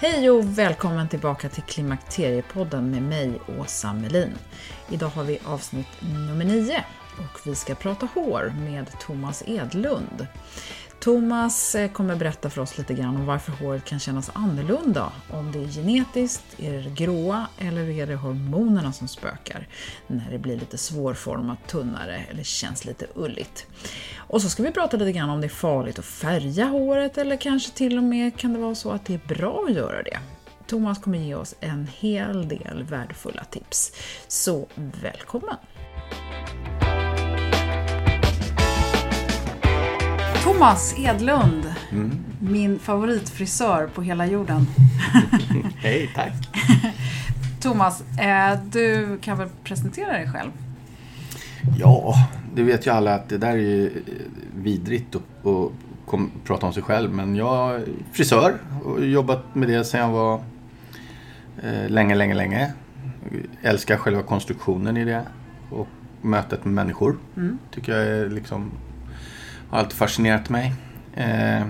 Hej och välkommen tillbaka till Klimakteriepodden med mig, Åsa Melin. Idag har vi avsnitt nummer 9 och vi ska prata hår med Thomas Edlund. Thomas eh, kommer berätta för oss lite grann om varför håret kan kännas annorlunda. Om det är genetiskt, är det gråa eller är det hormonerna som spökar när det blir lite svårformat, tunnare eller känns lite ulligt. Och så ska vi prata lite grann om det är farligt att färga håret eller kanske till och med kan det vara så att det är bra att göra det. Thomas kommer ge oss en hel del värdefulla tips. Så välkommen! Thomas Edlund, Mm. min favoritfrisör på hela jorden. Hej, tack. Thomas, eh, du kan väl presentera dig själv? Ja, det vet ju alla att det där är ju eh, vidrigt att, prata om sig själv. Men jag är frisör och har jobbat med det sedan jag var eh, länge, länge, länge. Älskar själva konstruktionen i det och mötet med människor. Tycker jag är liksom, har alltid fascinerat mig. Eh,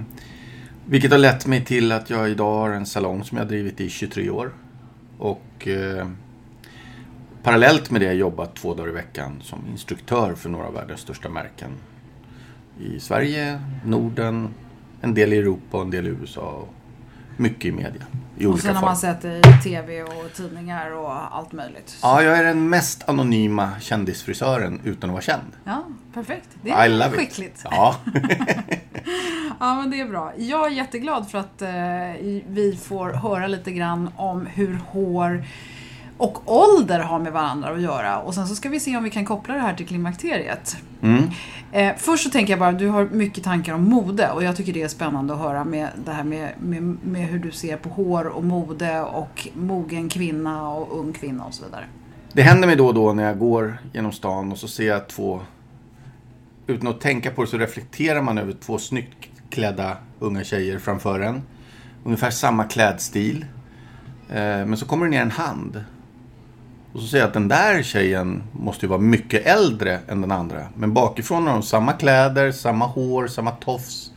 vilket har lett mig till att jag idag har en salong som jag har drivit i 23 år. Och eh, parallellt med det jobbat två dagar i veckan som instruktör för några av världens största märken. I Sverige, Norden, en del i Europa och en del i USA. Mycket i media. I Och sen har man sett i TV och tidningar och allt möjligt. Ja, jag är den mest anonyma kändisfrisören utan att vara känd. Ja, perfekt. Det I är love skickligt. it. Ja. Ja, men det är bra. Jag är jätteglad för att eh, vi får höra lite grann om hur hår och ålder har med varandra att göra. Och sen så ska vi se om vi kan koppla det här till klimakteriet. Mm. Eh, först så tänker jag bara, du har mycket tankar om mode och jag tycker det är spännande att höra med det här med, med, med hur du ser på hår och mode och mogen kvinna och ung kvinna och så vidare. Det händer mig då och då när jag går genom stan och så ser jag två... Utan att tänka på det så reflekterar man över två snyggt klädda unga tjejer framför en. Ungefär samma klädstil. Eh, Men så kommer det ner en hand. Och så säger jag att den där tjejen måste ju vara mycket äldre än den andra. Men bakifrån har de samma kläder, samma hår, samma tofs.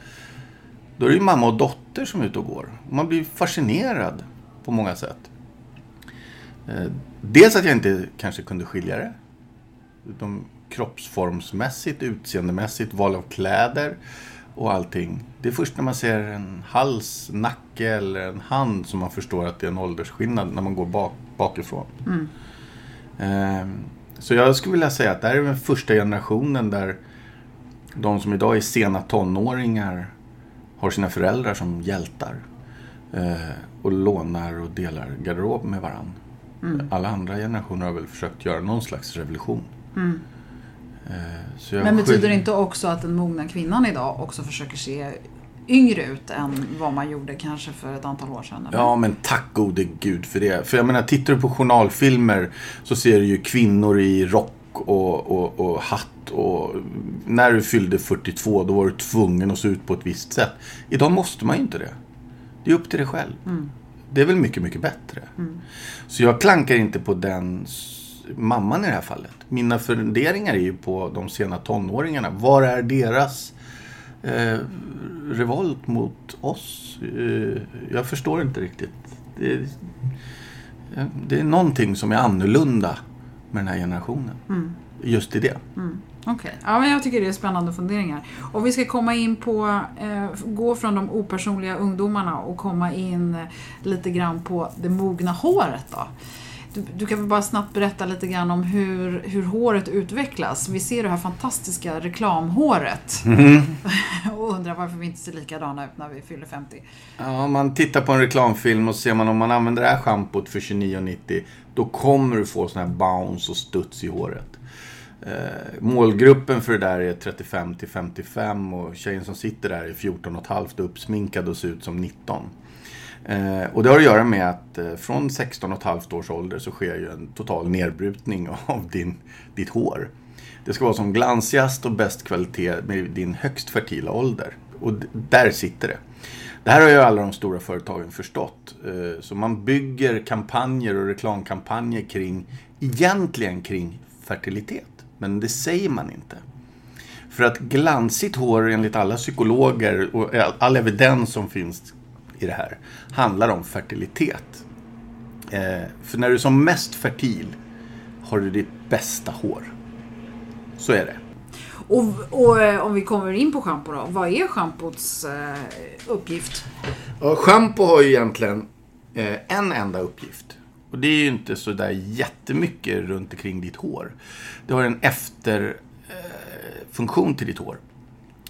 Då är det ju mamma och dotter som är ute och går. Och man blir fascinerad på många sätt. Eh, dels att jag inte kanske kunde skilja det. Utan kroppsformsmässigt, utseendemässigt, val av kläder och allting. Det är först när man ser en hals, nacke eller en hand som man förstår att det är en åldersskillnad när man går bak, bakifrån. Mm. Så jag skulle vilja säga att det här är den första generationen där de som idag är sena tonåringar har sina föräldrar som hjältar. Eh, och lånar och delar garderob med varandra. Alla andra generationer har väl försökt göra någon slags revolution. Eh, så jag Men betyder det inte också att den mogna kvinnan idag också försöker se yngre ut än vad man gjorde kanske för ett antal år sedan. Eller? Ja, men tack gode gud för det. För jag menar, tittar du på journalfilmer så ser du ju kvinnor i rock och, och, och hatt. Och när du fyllde 42 då var du tvungen att se ut på ett visst sätt. Idag måste man ju inte det. Det är upp till dig själv. Det är väl mycket, mycket bättre. Så jag klankar inte på den mamman i det här fallet. Mina funderingar är ju på de sena tonåringarna. Var är deras eh, revolt mot oss? Eh, jag förstår inte riktigt. Det, eh, det är någonting som är annorlunda med den här generationen. Just i det. Okej, ja, men jag tycker det är spännande funderingar. Och vi ska komma in på, eh, gå från de opersonliga ungdomarna och komma in lite grann på det mogna håret då. Du, du kan väl bara snabbt berätta lite grann om hur, hur håret utvecklas. Vi ser det här fantastiska reklamhåret. och undrar varför vi inte ser likadana ut när vi fyller 50. Ja, om man tittar på en reklamfilm och ser man om man använder det här schampot för 29,90 då kommer du få sån här bounce och studs i håret. Eh, målgruppen för det där är 35 till 55 och tjejen som sitter där är 14 och ett halvt och uppsminkad och ser ut som 19. Eh, och det har att göra med att eh, från 16 och ett halvt års ålder så sker ju en total nedbrytning av din, ditt hår. Det ska vara som glansigast och bäst kvalitet med din högst fertila ålder. Och där sitter det. Det här har ju alla de stora företagen förstått. Eh, Så man bygger kampanjer och reklamkampanjer kring, egentligen kring fertilitet. Men det säger man inte. För att glansigt hår enligt alla psykologer och all evidens som finns i det här handlar om fertilitet. Eh, för när du är som mest fertil har du ditt bästa hår. Så är det. Och, och eh, om vi kommer in på schampo då. Vad är schampots eh, uppgift? Ja, Schampo har ju egentligen eh, en enda uppgift. Och det är ju inte så där jättemycket runt omkring ditt hår. Det har en efterfunktion eh, funktion till ditt hår.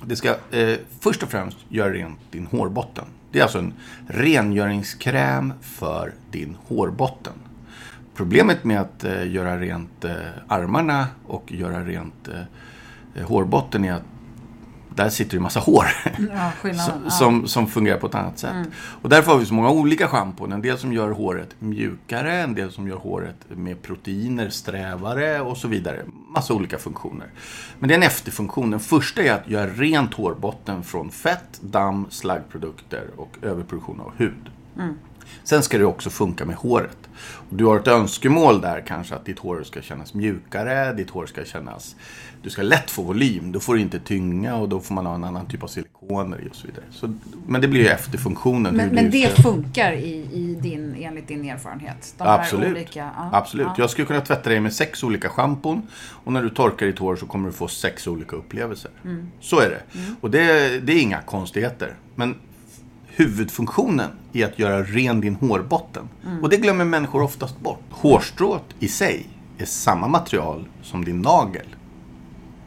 Det ska eh, först och främst göra rent din hårbotten. Det är alltså en rengöringskräm för din hårbotten. Problemet med att eh, göra rent eh, armarna och göra rent eh, hårbotten är att där sitter ju massa hår. Ja, som, som, som fungerar på ett annat sätt. Och därför har vi så många olika schampon. En del som gör håret mjukare, en del som gör håret med proteiner strävare och så vidare. Massa olika funktioner. Men det är en efterfunktion. Den första är att göra rent hårbotten från fett, damm, slaggprodukter och överproduktion av hud. Sen ska det också funka med håret. Och du har ett önskemål där kanske att ditt hår ska kännas mjukare, ditt hår ska kännas... Du ska lätt få volym, då får du inte tynga och då får man ha en annan typ av silikoner och så vidare. Så, men det blir ju efterfunktionen. Men, men det ska- funkar i, i din, enligt din erfarenhet? Absolut. Olika, ja, Absolut. ja. Jag skulle kunna tvätta dig med sex olika schampon. Och när du torkar ditt hår så kommer du få sex olika upplevelser. Mm. Så är det. Och det, det är inga konstigheter. Men huvudfunktionen är att göra ren din hårbotten. Mm. Och det glömmer människor oftast bort. Hårstrået i sig är samma material som din nagel.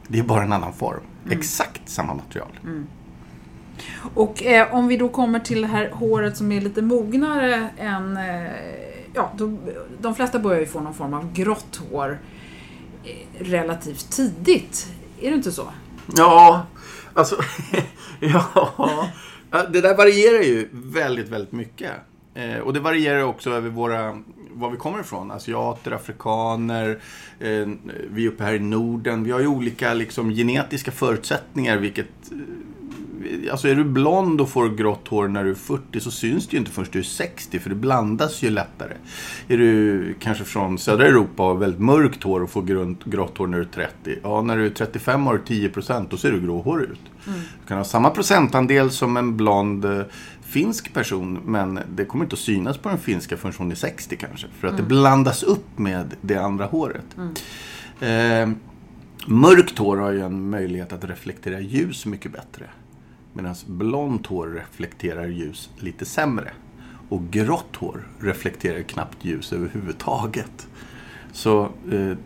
Det är bara en annan form. Mm. Exakt samma material. Och eh, om vi då kommer till det här håret som är lite mognare än... Eh, ja, då, de flesta börjar ju få någon form av grått hår eh, relativt tidigt. Är det inte så? Ja, alltså... ja, det där varierar ju väldigt, väldigt mycket. Eh, och det varierar också över våra, var vi kommer ifrån. Asiater, afrikaner, eh, vi är uppe här i Norden. Vi har ju olika liksom, genetiska förutsättningar. Vilket, eh, alltså är du blond och får grått hår när du är 40 så syns det ju inte förrän du är 60 för det blandas ju lättare. Är du kanske från södra Europa och har väldigt mörkt hår och får grunt, grått hår när du är 30. Ja, när du är 35 har du 10% då ser du gråhårig ut. Du kan ha samma procentandel som en blond eh, finsk person men det kommer inte att synas på den finska förrän hon är 60 kanske. För att det blandas upp med det andra håret. Eh, mörkt hår har ju en möjlighet att reflektera ljus mycket bättre. Medan blont hår reflekterar ljus lite sämre. Och grått hår reflekterar knappt ljus överhuvudtaget. Så... Eh,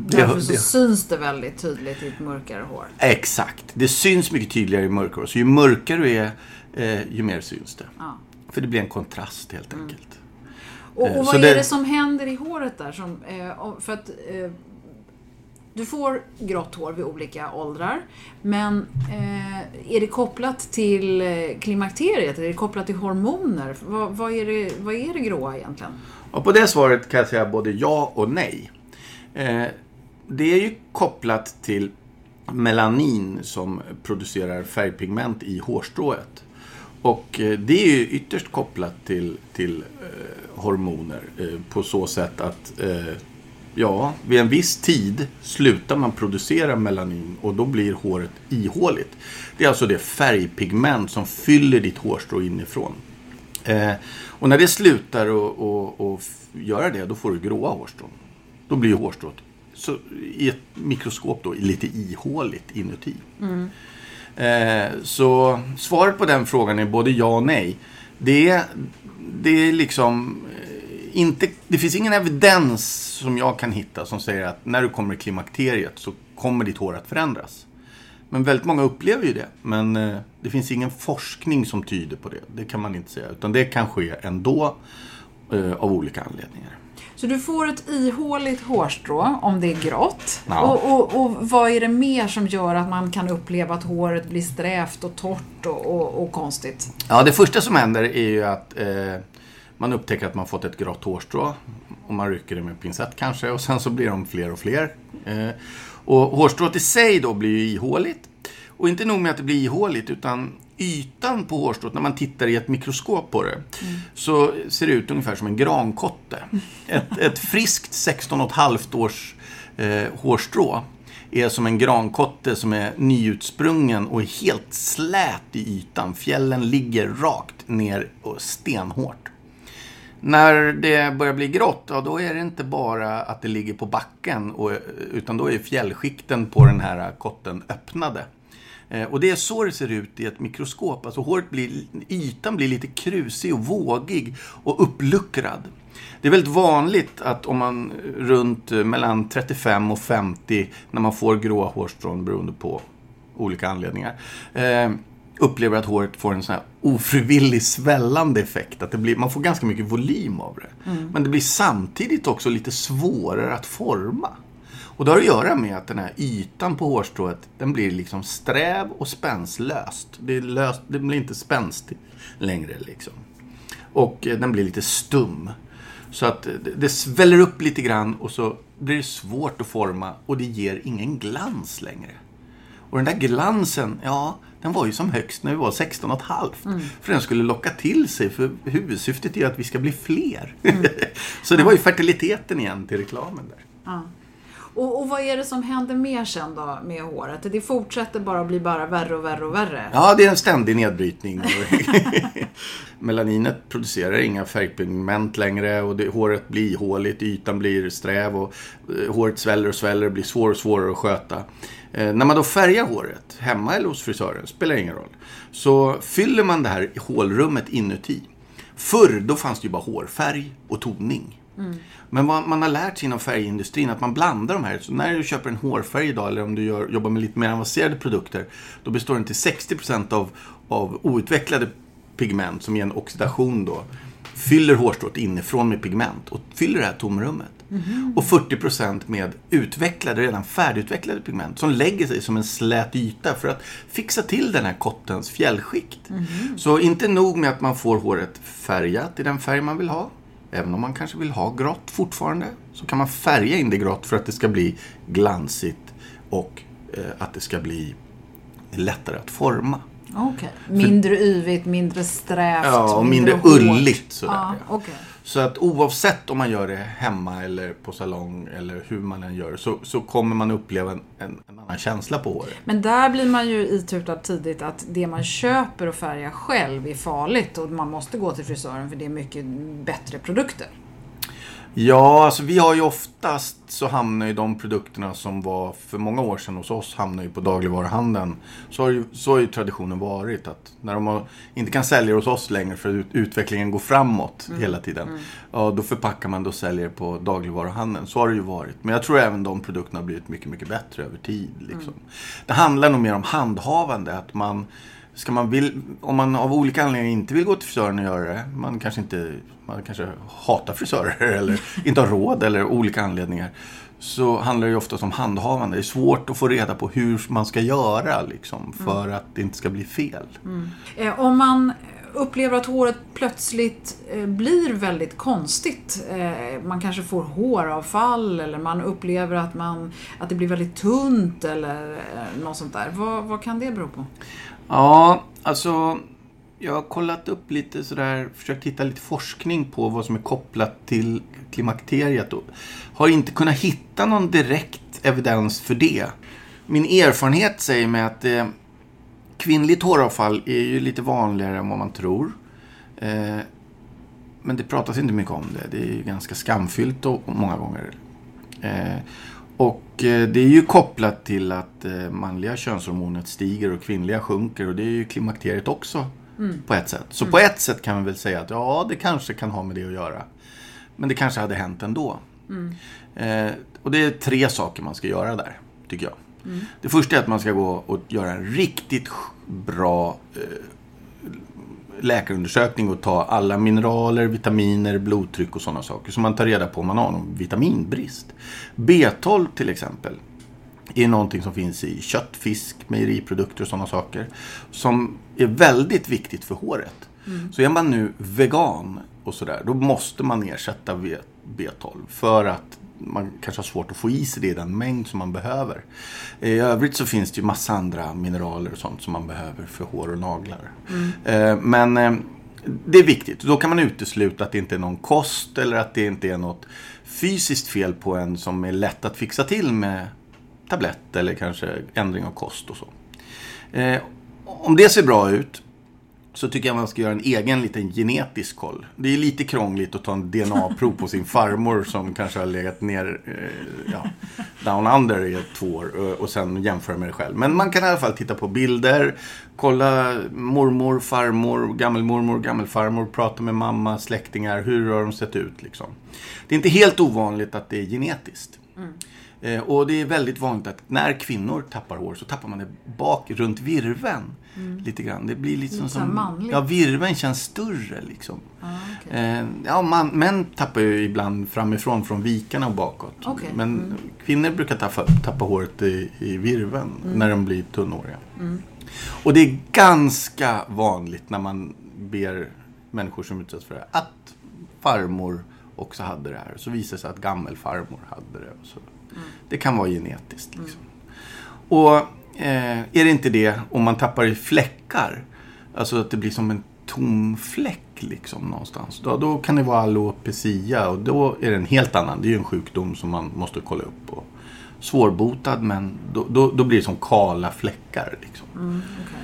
det, Därför så det, syns det väldigt tydligt i ett mörkare hår. exakt. Det syns mycket tydligare i mörkare hår. Så ju mörkare du är, eh, ju mer syns det. Ja. För det blir en kontrast helt enkelt. Och, Eh, och så vad det- är det som händer i håret där? Som, eh, för att, eh, du får grått hår vid olika åldrar. Men eh, är det kopplat till eh, klimakteriet? Är det kopplat till hormoner? Vad, vad, är, det, vad är det gråa egentligen? Och på det svaret kan jag säga både ja och nej. Eh, det är ju kopplat till melanin som producerar färgpigment i hårstrået. Och eh, det är ju ytterst kopplat till, till eh, hormoner eh, på så sätt att eh, ja, vid en viss tid slutar man producera melanin och då blir håret ihåligt. Det är alltså det färgpigment som fyller ditt hårstrå inifrån. Eh, och när det slutar att göra det, då får du gråa hårstrån. Då blir hårstrået så, i ett mikroskop då, lite ihåligt inuti. Mm. Eh, så svaret på den frågan är både ja och nej. Det är, det är liksom inte, det finns ingen evidens som jag kan hitta som säger att när du kommer i klimakteriet så kommer ditt hår att förändras. Men väldigt många upplever ju det. Men eh, det finns ingen forskning som tyder på det. Det kan man inte säga. Utan det kan ske ändå eh, av olika anledningar. Så du får ett ihåligt hårstrå om det är grått. Ja. Och, och, och, vad är det mer som gör att man kan uppleva att håret blir strävt och torrt och, och, och konstigt? Ja, det första som händer är ju att eh, man upptäcker att man fått ett grått hårstrå. Och man rycker det med pincett kanske och sen så blir de fler och fler. Eh, och hårstrået i sig då blir ju ihåligt. Och inte nog med att det blir ihåligt utan ytan på hårstrået, när man tittar i ett mikroskop på det, mm. så ser det ut ungefär som en grankotte. Ett, ett friskt 16,5 års eh, hårstrå är som en grankotte som är nyutsprungen och är helt slät i ytan. Fjällen ligger rakt ner och stenhårt. När det börjar bli grått, ja, då är det inte bara att det ligger på backen, och, utan då är fjällskikten på den här kotten öppnade. Eh, och det är så det ser ut i ett mikroskop. Alltså håret blir, ytan blir lite krusig och vågig och uppluckrad. Det är väldigt vanligt att om man runt eh, mellan 35 och 50, när man får gråa hårstrån beroende på olika anledningar, eh, upplever att håret får en sån här ofrivillig svällande effekt. Att det blir, man får ganska mycket volym av det. Mm. Men det blir samtidigt också lite svårare att forma. Och det har att göra med att den här ytan på hårstrået, den blir liksom sträv och spännslöst. Det, löst, det blir inte spänstigt längre liksom. Och eh, den blir lite stum. Så att det, det sväller upp lite grann och så blir det svårt att forma och det ger ingen glans längre. Och den där glansen, ja, den var ju som högst när vi var 16 och ett halvt. Mm. För den skulle locka till sig, för huvudsyftet är att vi ska bli fler. Mm. så det var ju fertiliteten igen till reklamen där. Ja. Och, och vad är det som händer mer sen då med håret? Det fortsätter bara att bli bara värre och värre och värre? Ja, det är en ständig nedbrytning. Melaninet producerar inga färgpigment längre och det, håret blir ihåligt, ytan blir sträv och eh, håret sväller och sväller och blir svårare och svårare att sköta. Eh, när man då färgar håret, hemma eller hos frisören, spelar ingen roll, så fyller man det här hålrummet inuti. Förr, då fanns det ju bara hårfärg och toning. Mm. Men vad man har lärt sig inom färgindustrin att man blandar de här. Så när du köper en hårfärg idag eller om du gör, jobbar med lite mer avancerade produkter. Då består den till 60% av, av outvecklade pigment som ger en oxidation då. Fyller hårstrået inifrån med pigment och fyller det här tomrummet. Mm. Och 40% med utvecklade, redan färdigutvecklade pigment som lägger sig som en slät yta för att fixa till den här kottens fjällskikt. Mm. Så inte nog med att man får håret färgat i den färg man vill ha. Även om man kanske vill ha grått fortfarande så kan man färga in det grått för att det ska bli glansigt och eh, att det ska bli lättare att forma. Okay. Mindre yvigt, mindre strävt, Ja, och mindre, mindre ulligt sådär. Ah, okay. Så att oavsett om man gör det hemma eller på salong eller hur man än gör så, så kommer man uppleva en, en, en, annan känsla på håret. Men där blir man ju itutad tidigt att det man köper och färgar själv är farligt och man måste gå till frisören för det är mycket bättre produkter. Ja, alltså vi har ju oftast så hamnar ju de produkterna som var för många år sedan hos oss hamnar ju på dagligvaruhandeln. Så har ju, så har ju traditionen varit att när de har, inte kan sälja hos oss längre för utvecklingen går framåt mm. hela tiden. Mm. Ja, då förpackar man och säljer på dagligvaruhandeln. Så har det ju varit. Men jag tror även de produkterna har blivit mycket, mycket bättre över tid. Liksom. Mm. Det handlar nog mer om handhavande. Att man Ska man vill, om man av olika anledningar inte vill gå till frisören och göra det, man kanske inte man kanske hatar frisörer eller inte har råd eller olika anledningar. så handlar det ofta om handhavande. Det är svårt att få reda på hur man ska göra liksom, för mm. att det inte ska bli fel. Mm. Eh, om man upplever att håret plötsligt eh, blir väldigt konstigt. Eh, man kanske får håravfall eller man upplever att, man, att det blir väldigt tunt eller eh, något sånt där. Vad, vad kan det bero på? Ja, alltså jag har kollat upp lite sådär, försökt hitta lite forskning på vad som är kopplat till klimakteriet och har inte kunnat hitta någon direkt evidens för det. Min erfarenhet säger mig att eh, kvinnligt håravfall är ju lite vanligare än vad man tror. Eh, men det pratas inte mycket om det. Det är ju ganska skamfyllt och, många gånger. Eh, och eh, det är ju kopplat till att eh, manliga könshormonet stiger och kvinnliga sjunker och det är ju klimakteriet också Mm. På ett sätt. Så mm. på ett sätt kan man väl säga att ja, det kanske kan ha med det att göra. Men det kanske hade hänt ändå. Mm. Eh, och det är tre saker man ska göra där, tycker jag. Mm. Det första är att man ska gå och göra en riktigt bra eh, läkarundersökning och ta alla mineraler, vitaminer, blodtryck och sådana saker. Så man tar reda på om man har någon vitaminbrist. B12 till exempel är någonting som finns i kött, fisk, mejeriprodukter och sådana saker. Som är väldigt viktigt för håret. Mm. Så är man nu vegan och sådär, då måste man ersätta B12 för att man kanske har svårt att få i sig det i den mängd som man behöver. I övrigt så finns det ju massa andra mineraler och sånt som man behöver för hår och naglar. Mm. Eh, men eh, det är viktigt. Då kan man utesluta att det inte är någon kost eller att det inte är något fysiskt fel på en som är lätt att fixa till med tablett eller kanske ändring av kost och så. Eh, om det ser bra ut så tycker jag man ska göra en egen liten genetisk koll. Det är lite krångligt att ta en DNA-prov på sin farmor som kanske har legat ner eh, ja, down under i två år eh, och, sen jämföra med det själv. Men man kan i alla fall titta på bilder, kolla mormor, farmor, gammelmormor, gammelfarmor, prata med mamma, släktingar. Hur har de sett ut liksom? Det är inte helt ovanligt att det är genetiskt. Mm. Eh, och det är väldigt vanligt att när kvinnor tappar hår så tappar man det bak runt virven. Mm. Lite grann. Det blir liksom lite som... Manligt. Ja, virven känns större liksom. Ah, okay. eh, ja, man, män tappar ju ibland framifrån från vikarna och bakåt. Okay. Men mm. kvinnor brukar tappa, tappa håret i, i virven mm. när de blir tunnhåriga. Mm. Och det är ganska vanligt när man ber människor som utsätts för det att farmor också hade det här. Så visar det sig att gammelfarmor hade det. Och så det kan vara genetiskt. Liksom. Och eh, är det inte det om man tappar i fläckar, alltså att det blir som en tom fläck liksom någonstans. Då, då kan det vara alopecia och då är det en helt annan. Det är ju en sjukdom som man måste kolla upp. Och svårbotad men då, då, då blir det som kala fläckar. Liksom. Mm, okay.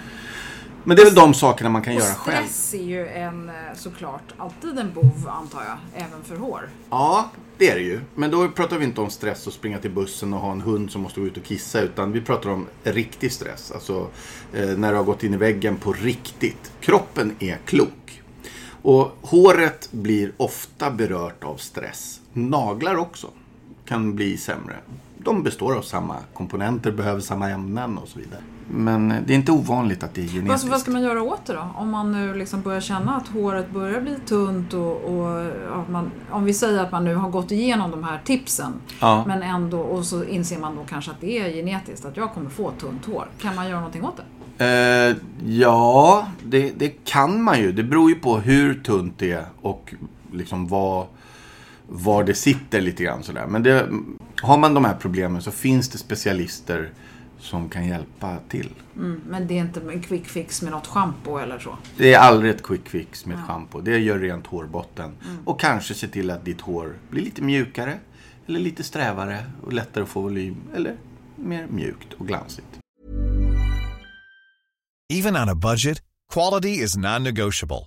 Men det är väl de sakerna man kan och göra själv. Stress är ju en, eh, såklart alltid en bov antar jag, även för hår. Ja, det är det ju. Men då pratar vi inte om stress och springa till bussen och ha en hund som måste gå ut och kissa. Utan vi pratar om riktig stress. Alltså eh, när du har gått in i väggen på riktigt. Kroppen är klok. Och håret blir ofta berört av stress. Naglar också kan bli sämre. De består av samma komponenter, behöver samma ämnen och så vidare. Men det är inte ovanligt att det är genetiskt. Alltså, vad ska man göra åt det då? Om man nu liksom börjar känna att håret börjar bli tunt och, och man, om vi säger att man nu har gått igenom de här tipsen ja. men ändå och så inser man då kanske att det är genetiskt, att jag kommer få tunt hår. Kan man göra någonting åt det? Uh, ja, det, det, kan man ju. Det beror ju på hur tunt det är och liksom vad, var det sitter lite grann sådär. Men det, har man de här problemen så finns det specialister som kan hjälpa till. Mm, men det är inte en quick fix med något schampo eller så? Det är aldrig ett quick fix med ett schampo. Det gör rent hårbotten. Mm. Och kanske se till att ditt hår blir lite mjukare. Eller lite strävare och lättare att få volym. Eller mer mjukt och glansigt. Even on a budget, quality is non-negotiable.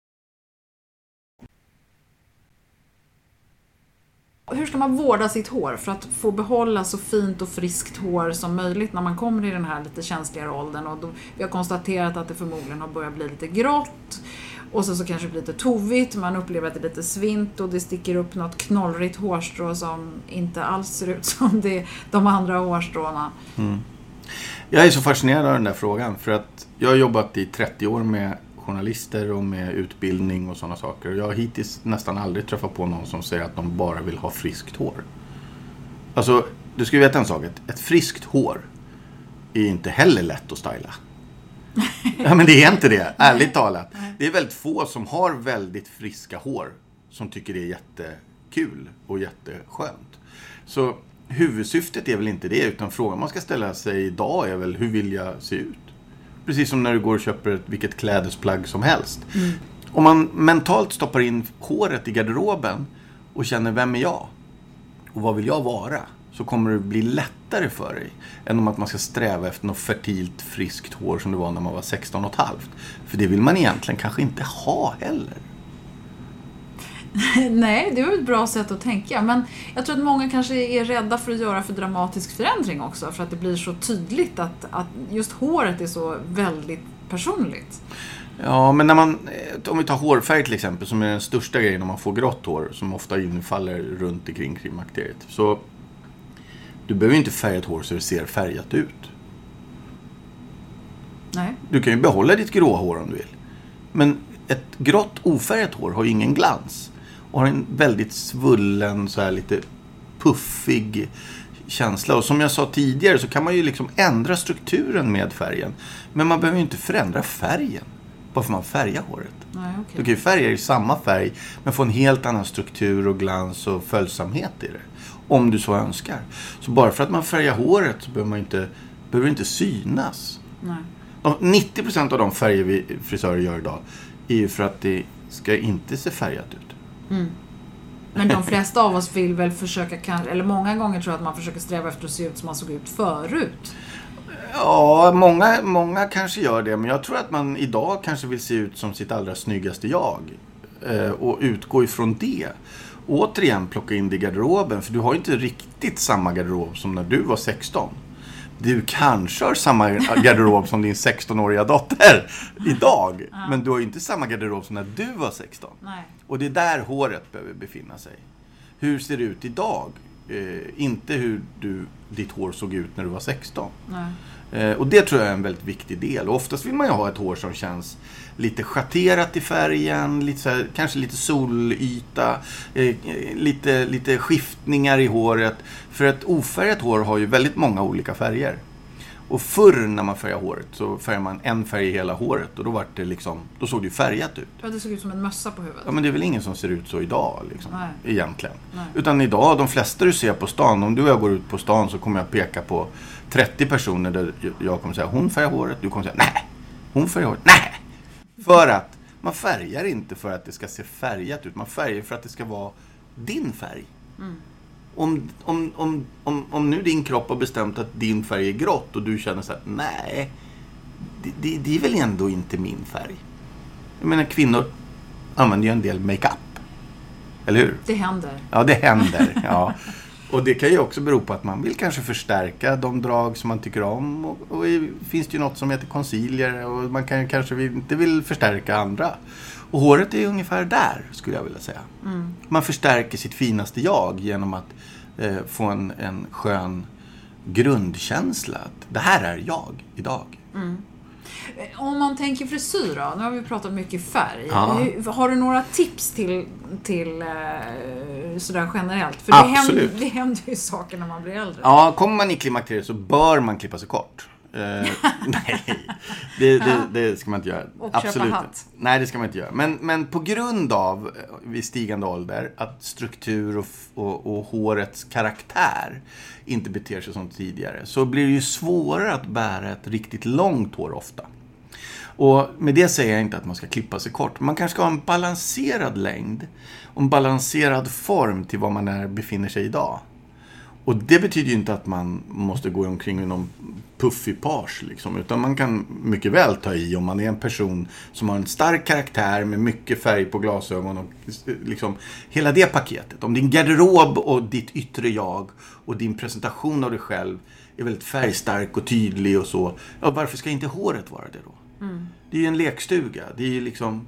Hur ska man vårda sitt hår för att få behålla så fint och friskt hår som möjligt när man kommer i den här lite känsligare åldern? Och då, vi har konstaterat att det förmodligen har börjat bli lite grått och sen så kanske det blir lite tovigt, man upplever att det är lite svint och det sticker upp något knollrigt hårstrå som inte alls ser ut som det, de andra hårstråna. Mm. Jag är så fascinerad av den där frågan för att jag har jobbat i 30 år med journalister och med utbildning och sådana saker. Jag har hittills nästan aldrig träffat på någon som säger att de bara vill ha friskt hår. Alltså, du ska ju veta en sak. Ett, ett friskt hår är inte heller lätt att styla. ja, men det är inte det, ärligt talat. Det är väldigt få som har väldigt friska hår som tycker det är jättekul och jätteskönt. Så huvudsyftet är väl inte det, utan frågan man ska ställa sig idag är väl hur vill jag se ut? Precis som när du går och köper ett, vilket klädesplagg som helst. Mm. Om man mentalt stoppar in håret i garderoben och känner vem är jag? Och vad vill jag vara? Så kommer det bli lättare för dig än om att man ska sträva efter något fertilt friskt hår som det var när man var 16 och ett halvt. För det vill man egentligen kanske inte ha heller. Nej, det är ett bra sätt att tänka. Men jag tror att många kanske är rädda för att göra för dramatisk förändring också. För att det blir så tydligt att, att just håret är så väldigt personligt. Ja, men när man, om vi tar hårfärg till exempel, som är den största grejen om man får grått hår, som ofta infaller runt omkring klimakteriet. Så du behöver inte färga ett hår så det ser färgat ut. Nej. Du kan ju behålla ditt gråa hår om du vill. Men ett grått ofärgat hår har ju ingen glans. Och har en väldigt svullen, så här lite puffig känsla. Och som jag sa tidigare så kan man ju liksom ändra strukturen med färgen. Men man behöver ju inte förändra färgen. Bara för man färgar håret. Nej, okay. Du kan ju färga i samma färg men få en helt annan struktur och glans och följsamhet i det. Om du så önskar. Så bara för att man färgar håret så behöver man inte, behöver inte synas. Nej. 90% av de färger vi frisörer gör idag är ju för att det ska inte se färgat ut. Mm. Men de flesta av oss vill väl försöka, eller många gånger tror jag att man försöker sträva efter att se ut som man såg ut förut. Ja, många, många kanske gör det. Men jag tror att man idag kanske vill se ut som sitt allra snyggaste jag. Eh, och utgå ifrån det. Återigen plocka in det i garderoben. För du har ju inte riktigt samma garderob som när du var 16. Du kanske har samma garderob som din 16-åriga dotter idag. Ja. Men du har ju inte samma garderob som när du var 16. Nej. Och det är där håret behöver befinna sig. Hur ser det ut idag? Eh, inte hur du, ditt hår såg ut när du var 16. Eh, och det tror jag är en väldigt viktig del. Och oftast vill man ju ha ett hår som känns lite schatterat i färgen, lite här, kanske lite solyta, eh, lite, lite skiftningar i håret. För ett ofärgat hår har ju väldigt många olika färger. Och förr när man färgade håret så färgade man en färg i hela håret och då var det liksom, då såg det ju färgat ut. Ja, det såg ut som en mössa på huvudet. Ja men det är väl ingen som ser ut så idag liksom, Nej. egentligen. Nej. Utan idag, de flesta du ser på stan, om du och jag går ut på stan så kommer jag peka på 30 personer där jag kommer säga hon färgar håret, du kommer säga nej, hon färgar håret, nej. För att man färgar inte för att det ska se färgat ut, man färgar för att det ska vara din färg. Om, om, om, om, om nu din kropp har bestämt att din färg är grått och du känner så här, nej, det, det, det är väl ändå inte min färg. Jag menar kvinnor använder ju en del makeup. Eller hur? Det händer. Ja, det händer. Ja. Och det kan ju också bero på att man vill kanske förstärka de drag som man tycker om. Och, och i- finns det ju något som heter concealer och man kan kanske inte vill förstärka andra. Och håret är ungefär där, skulle jag vilja säga. Man förstärker sitt finaste jag genom att eh, få en, en skön grundkänsla. Att det här är jag idag. Om man tänker frisyr då, nu har vi pratat mycket färg. Ja. Har du några tips till, till eh, sådär generellt? För Absolut. Det, händer, det händer ju saker när man blir äldre. Ja, kommer man i klimakteriet så bör man klippa sig kort. Eh, nej, det, det, det ska man inte göra. Och köpa Absolut hatt. inte. Nej, det ska man inte göra. Men, men på grund av, eh, vid stigande ålder, att struktur och, och, och hårets karaktär inte beter sig som tidigare, så blir det ju svårare att bära ett riktigt långt hår ofta. Och med det säger jag inte att man ska klippa sig kort. Man kanske ska ha en balanserad längd och en balanserad form till var man är, befinner sig idag. Och det betyder ju inte att man måste gå omkring i någon puffig page. Liksom, utan man kan mycket väl ta i om man är en person som har en stark karaktär med mycket färg på glasögon. Och liksom, hela det paketet. Om din garderob och ditt yttre jag och din presentation av dig själv är väldigt färgstark och tydlig och så. Ja, varför ska inte håret vara det då? Det är ju en lekstuga. Det är ju liksom,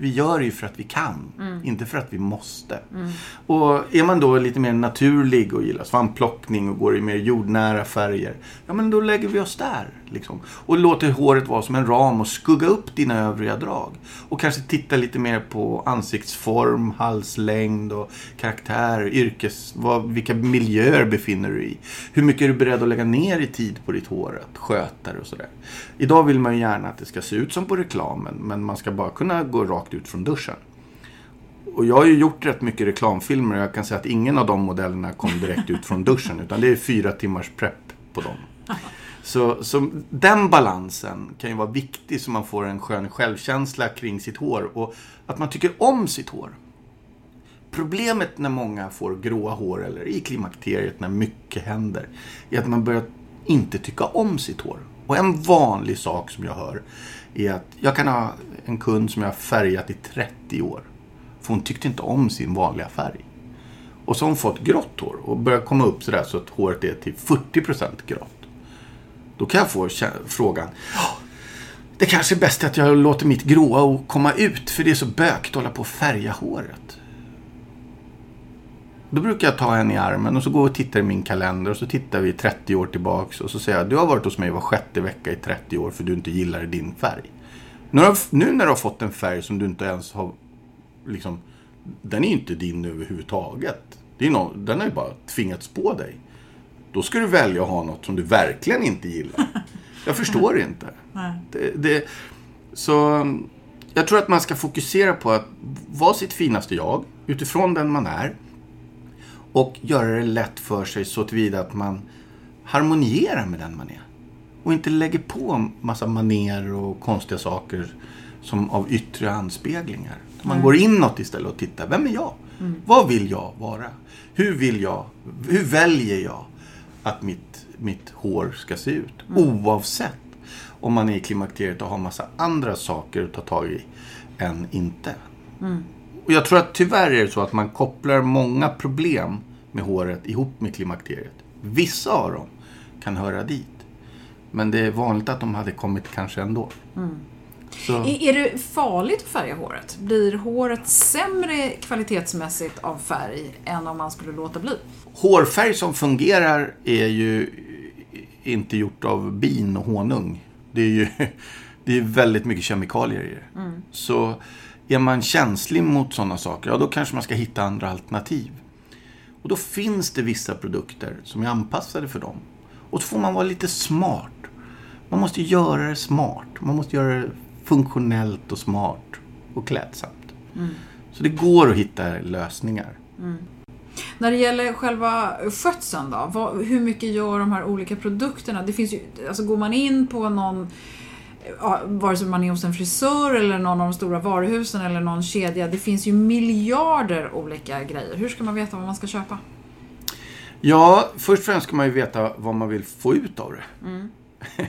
vi gör det ju för att vi kan, inte för att vi måste. Och är man då lite mer naturlig och gillar svampplockning och går i mer jordnära färger, ja men då lägger vi oss där. Liksom. Och låter håret vara som en ram och skugga upp dina övriga drag. Och kanske titta lite mer på ansiktsform, halslängd och karaktär, yrkes, vad, vilka miljöer befinner du dig i. Hur mycket är du beredd att lägga ner i tid på ditt hår, att sköta det och sådär. Idag vill man ju gärna att det ska se ut som på reklamen, men man ska bara kunna gå rakt ut från duschen. Och jag har ju gjort rätt mycket reklamfilmer och jag kan säga att ingen av de modellerna kom direkt ut från duschen. Utan det är fyra timmars prepp på dem. Så, så den balansen kan ju vara viktig så man får en skön självkänsla kring sitt hår. Och att man tycker om sitt hår. Problemet när många får gråa hår eller i klimakteriet när mycket händer. Är att man börjar inte tycka om sitt hår. Och en vanlig sak som jag hör är att jag kan ha en kund som jag har färgat i 30 år. För hon tyckte inte om sin vanliga färg. Och så har hon fått grått hår och börjar komma upp sådär så att håret är till 40% grått. Då kan jag få frågan. Det kanske är bäst att jag låter mitt gråa komma ut för det är så bökigt att hålla på och färga håret. Då brukar jag ta henne i armen och så går och tittar i min kalender och så tittar vi 30 år tillbaks och så säger jag du har varit hos mig var sjätte vecka i 30 år för du inte gillar din färg. Nu, har, nu när du har fått en färg som du inte ens har liksom, den är ju inte din överhuvudtaget. Det är någon, den har ju bara tvingats på dig. Då ska du välja att ha något som du verkligen inte gillar. Jag förstår inte. Det, det, så jag tror att man ska fokusera på att vara sitt finaste jag utifrån den man är. Och göra det lätt för sig så tillvida att man harmonierar med den man är. Och inte lägger på massa maner och konstiga saker som av yttre anspeglingar. Man går inåt istället och tittar. Vem är jag? Vad vill jag vara? Hur vill jag? Hur väljer jag att mitt, mitt hår ska se ut? Oavsett om man är i klimakteriet och har massa andra saker att ta tag i än inte. Och jag tror att tyvärr är det så att man kopplar många problem med håret ihop med klimakteriet. Vissa av dem kan höra dit. Men det är vanligt att de hade kommit kanske ändå. Så, Är, är det farligt att färga håret? Blir håret sämre kvalitetsmässigt av färg än om man skulle låta bli? hårfärg som fungerar är ju inte gjort av bin och honung. Det är ju det är väldigt mycket kemikalier i det. Så är man känslig mot sådana saker, ja då kanske man ska hitta andra alternativ. Och då finns det vissa produkter som är anpassade för dem. Och så får man vara lite smart Man måste göra det smart. Man måste göra det funktionellt och smart och klädsamt. Så det går att hitta lösningar. När det gäller själva skötseln då, vad, hur mycket gör de här olika produkterna? Det finns ju, alltså går man in på någon, ja, vare sig man är hos en frisör eller någon av de stora varuhusen eller någon kedja, det finns ju miljarder olika grejer. Hur ska man veta vad man ska köpa? Ja, först och främst ska man ju veta vad man vill få ut av det.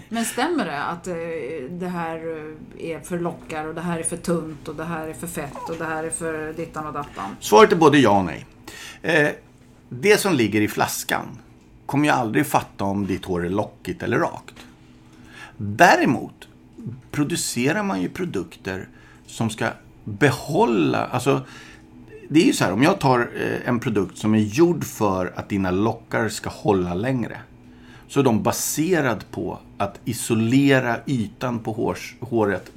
Men stämmer det att eh, det här eh, är för lockar och det här är för tunt och det här är för fett och det här är för dittan och dattan? Svaret är både ja och nej. Eh, det som ligger i flaskan kommer ju aldrig fatta om ditt hår är lockigt eller rakt. Däremot producerar man ju produkter som ska behålla, alltså det är ju så här, om jag tar en produkt som är gjord för att dina lockar ska hålla längre. Så är de baserad på att isolera ytan på hårs, håret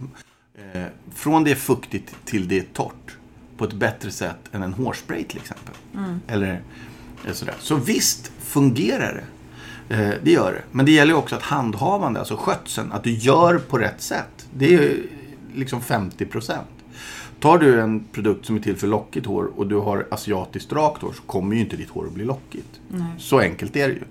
eh, från det är fuktigt till det är torrt. På ett bättre sätt än en hårspray till exempel. Eller eh, sådär. Så visst fungerar det. Eh, det gör det. Men det gäller också att handhavande, alltså skötseln, att du gör på rätt sätt. Det är ju liksom 50 procent. Tar du en produkt som är till för lockigt hår och du har asiatiskt rakt hår så kommer ju inte ditt hår att bli lockigt. Så enkelt är det ju.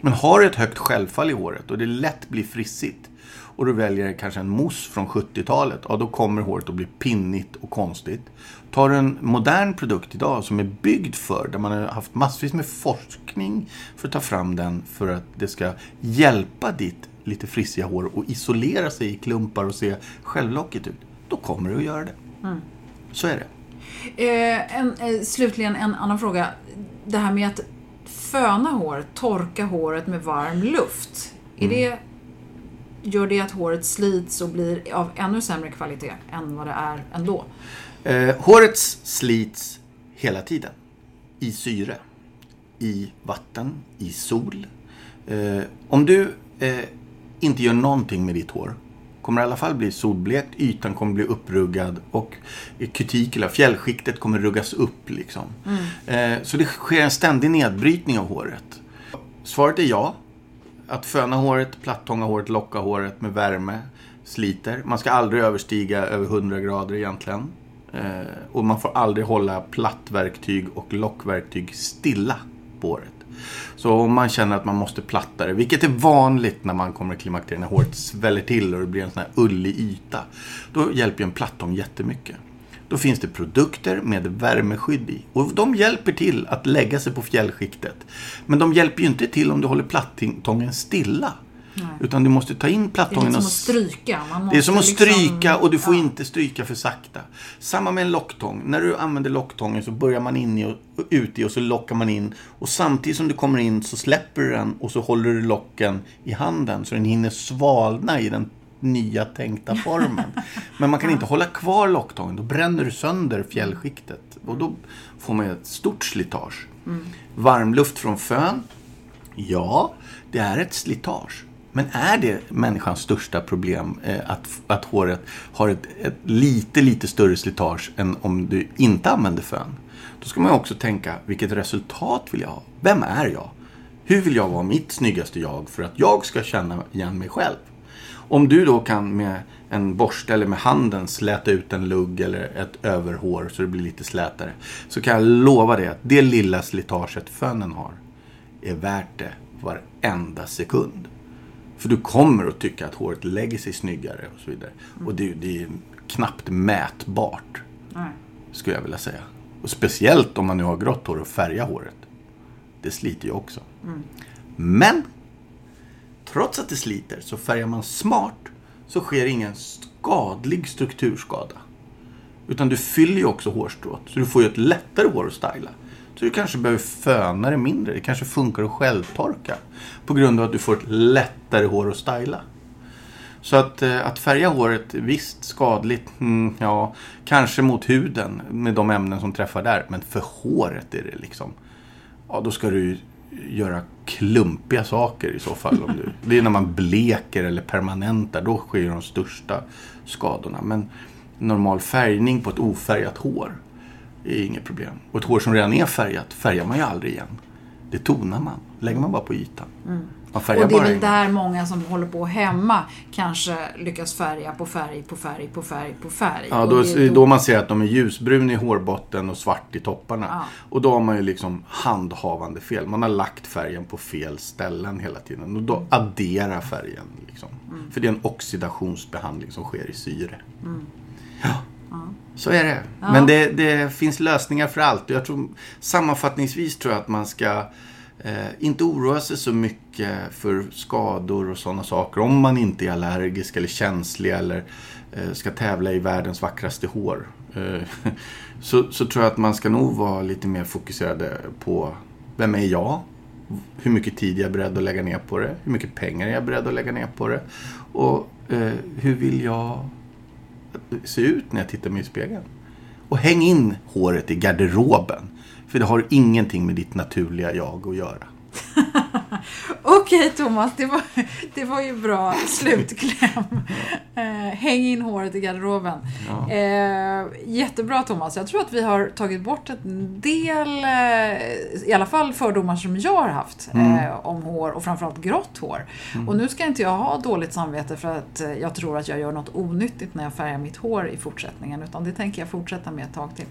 Men har du ett högt självfall i håret och det lätt blir frissigt och du väljer kanske en mousse från 70-talet, ja då kommer håret att bli pinnigt och konstigt. Tar du en modern produkt idag som är byggd för, där man har haft massvis med forskning för att ta fram den för att det ska hjälpa ditt lite frissiga hår och isolera sig i klumpar och se självlockigt ut. Då kommer det att göra det. Så är det. Eh, en, eh, slutligen en annan fråga. Det här med att föna håret, torka håret med varm luft. Är det, gör det att håret slits och blir av ännu sämre kvalitet än vad det är ändå? Eh, håret slits hela tiden. I syre, i vatten, i sol. Eh, om du eh, inte gör någonting med ditt hår kommer i alla fall bli solblekt, ytan kommer bli uppruggad och kutikula, fjällskiktet kommer ruggas upp. Liksom. Eh, så det sker en ständig nedbrytning av håret. Svaret är ja. Att föna håret, plattånga håret, locka håret med värme sliter. Man ska aldrig överstiga över 100 grader egentligen. Eh, och man får aldrig hålla plattverktyg och lockverktyg stilla på håret. Så om man känner att man måste platta det, vilket är vanligt när man kommer i klimakteriet, när håret sväller till och det blir en sån här ullig yta. Då hjälper ju en plattång jättemycket. Då finns det produkter med värmeskydd i. Och de hjälper till att lägga sig på fjällskiktet. Men de hjälper ju inte till om du håller plattången stilla. Utan du måste ta in Det är plattången och som att stryka. Man det är som att måste liksom- stryka och du får ja. inte stryka för sakta. Samma med en locktång. När du använder locktången så börjar man in i och och ut i och så lockar man in. Och samtidigt som du kommer in så släpper du den och så håller du locken i handen så den hinner svalna i den nya tänkta formen. Men man kan inte hålla kvar locktången. Då bränner du sönder fjällskiktet. Och då får man ett stort slitage. Varmluft från fön. Ja, det är ett slitage. Men är det människans största problem eh, att, att håret har ett, ett lite, lite större slitage än om du inte använder fön? Då ska man också tänka, vilket resultat vill jag ha? Vem är jag? Hur vill jag vara mitt snyggaste jag för att jag ska känna igen mig själv? Om du då kan med en borste eller med handen släta ut en lugg eller ett överhår så det blir lite slätare. Så kan jag lova dig att det lilla slitaget fönen har är värt det varenda sekund. För du kommer att tycka att håret lägger sig snyggare och så vidare. Och det, det är knappt mätbart, Nej. skulle jag vilja säga. Och speciellt om man nu har grått hår och färgar håret. Det sliter ju också. Men, trots att det sliter, så färgar man smart så sker ingen skadlig strukturskada. Utan du fyller ju också hårstrået. Så du får ju ett lättare hår att styla. Så du kanske behöver föna det mindre. Det kanske funkar att självtorka. På grund av att du får ett lättare hår att styla. Så att, eh, att färga håret, visst skadligt, mm, ja, kanske mot huden med de ämnen som träffar där. Men för håret är det liksom, ja då ska du göra klumpiga saker i så fall. Om du, det är när man bleker eller permanentar, då sker de största skadorna. Men normal färgning på ett ofärgat hår är inget problem. Och ett hår som redan är färgat färgar man ju aldrig igen. Det tonar man, lägger man bara på ytan. Man färgar Och det är väl där många som håller på hemma kanske lyckas färga på färg på färg på färg på färg. Ja, då, det är då man ser att de är ljusbrun i hårbotten och svart i topparna. Ja. Och då har man ju liksom handhavande fel. Man har lagt färgen på fel ställen hela tiden. Och då adderar färgen. Liksom. Mm. För det är en oxidationsbehandling som sker i syre. Ja. Så är det. Men det, det finns lösningar för allt. Jag tror, sammanfattningsvis tror jag att man ska eh, inte oroa sig så mycket för skador och sådana saker. Om man inte är allergisk eller känslig eller eh, ska tävla i världens vackraste hår. Eh, så, så tror jag att man ska nog vara lite mer fokuserade på vem är jag? Hur mycket tid jag är beredd att lägga ner på det? Hur mycket pengar jag är beredd att lägga ner på det? Och eh, hur vill jag se ut när jag tittar mig i spegeln? Och häng in håret i garderoben. För det har ingenting med ditt naturliga jag att göra. Okej Thomas, det var, det var ju bra slutkläm. Eh, häng in håret i garderoben. Eh, jättebra Thomas. Jag tror att vi har tagit bort en del, eh, i alla fall fördomar som jag har haft eh, om hår och framförallt grått hår. Och nu ska inte jag ha dåligt samvete för att eh, jag tror att jag gör något onyttigt när jag färgar mitt hår i fortsättningen. Utan det tänker jag fortsätta med ett tag till.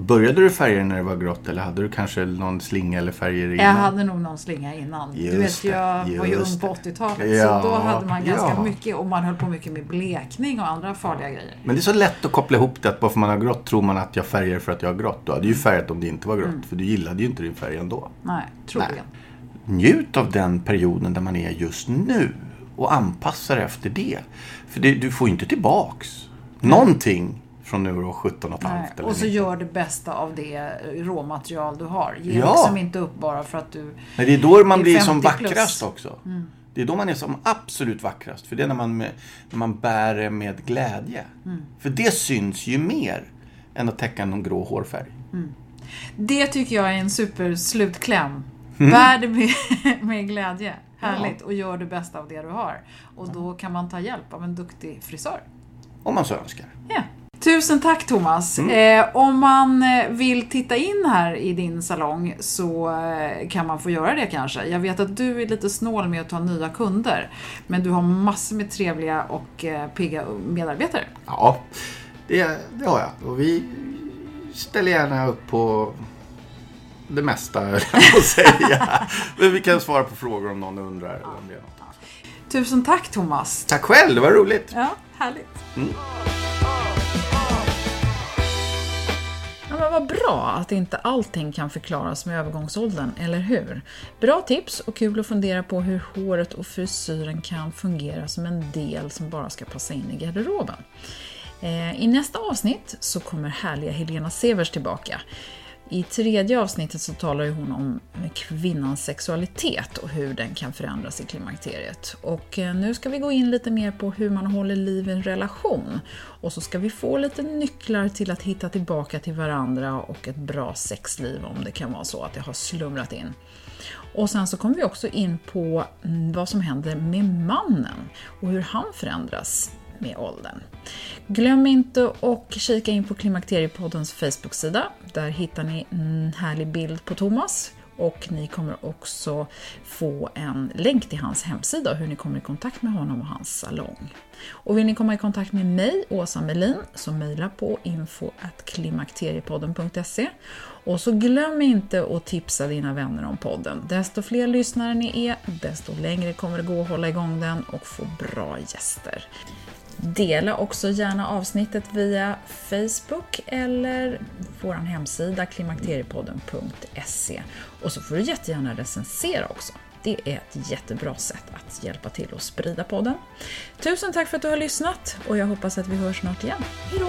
Började du färga när det var grått eller hade du kanske någon slinga eller färger innan? Jag hade nog någon slinga innan. du Just vet, jag var ju ung på det. 80-talet. Ja, så då hade man ganska ja. mycket och man höll på mycket med blekning och andra farliga grejer. Men det är så lätt att koppla ihop det att bara för man har grått tror man att jag färgar för att jag har grått. Du hade ju färgat om det inte var grått. Mm. För du gillade ju inte din färg ändå. Nej, troligen. Njut av den perioden där man är just nu. Och anpassa dig efter det. För det, du får ju inte tillbaks någonting från du var 17 och ett halvt Och så 19. gör det bästa av det råmaterial du har. Ge Ja. liksom inte upp bara för att du... Nej, det är då man är blir som 50 plus. vackrast också. Det är då man är som absolut vackrast. För det är när man, när man bär det med glädje. För det syns ju mer än att täcka någon grå hårfärg. Det tycker jag är en superslutkläm. Mm. Bär det med, med glädje. Härligt. Och gör det bästa av det du har. Och då kan man ta hjälp av en duktig frisör. Om man så önskar. Ja. Tusen tack Thomas. Mm. Eh, om man eh, vill titta in här i din salong så eh, kan man få göra det kanske. Jag vet att du är lite snål med att ta nya kunder. Men du har massor med trevliga och eh, pigga medarbetare. Ja, det, det har jag. Och vi ställer gärna upp på det mesta, höll jag på att säga. Men vi kan svara på frågor om någon undrar. Om det är något. Tusen tack Thomas. Tack själv, det var roligt. Ja, härligt. Ja, men vad bra att inte allting kan förklaras med övergångsåldern, eller hur? Bra tips och kul att fundera på hur håret och frisyren kan fungera som en del som bara ska passa in i garderoben. Eh, I nästa avsnitt så kommer härliga Helena Severs tillbaka. I tredje avsnittet så talar ju hon om kvinnans sexualitet och hur den kan förändras i klimakteriet. Och eh, nu ska vi gå in lite mer på hur man håller liv i en relation. Och så ska vi få lite nycklar till att hitta tillbaka till varandra och ett bra sexliv om det kan vara så att det har slumrat in. Och sen så kommer vi också in på mm, vad som händer med mannen och hur han förändras med åldern. Glöm inte att kika in på Klimakteriepoddens Facebook-sida. Där hittar ni en härlig bild på Thomas och ni kommer också få en länk till hans hemsida och hur ni kommer i kontakt med honom och hans salong. Och vill ni komma i kontakt med mig, Åsa Melin, så mejla på info.klimakteriepodden.se och så glöm inte att tipsa dina vänner om podden. Desto fler lyssnare ni är, desto längre kommer det gå att hålla igång den och få bra gäster. Dela också gärna avsnittet via Facebook eller vår hemsida klimakteriepodden.se. Och så får du jättegärna recensera också. Det är ett jättebra sätt att hjälpa till att sprida podden. Tusen tack för att du har lyssnat och jag hoppas att vi hörs snart igen. Hejdå!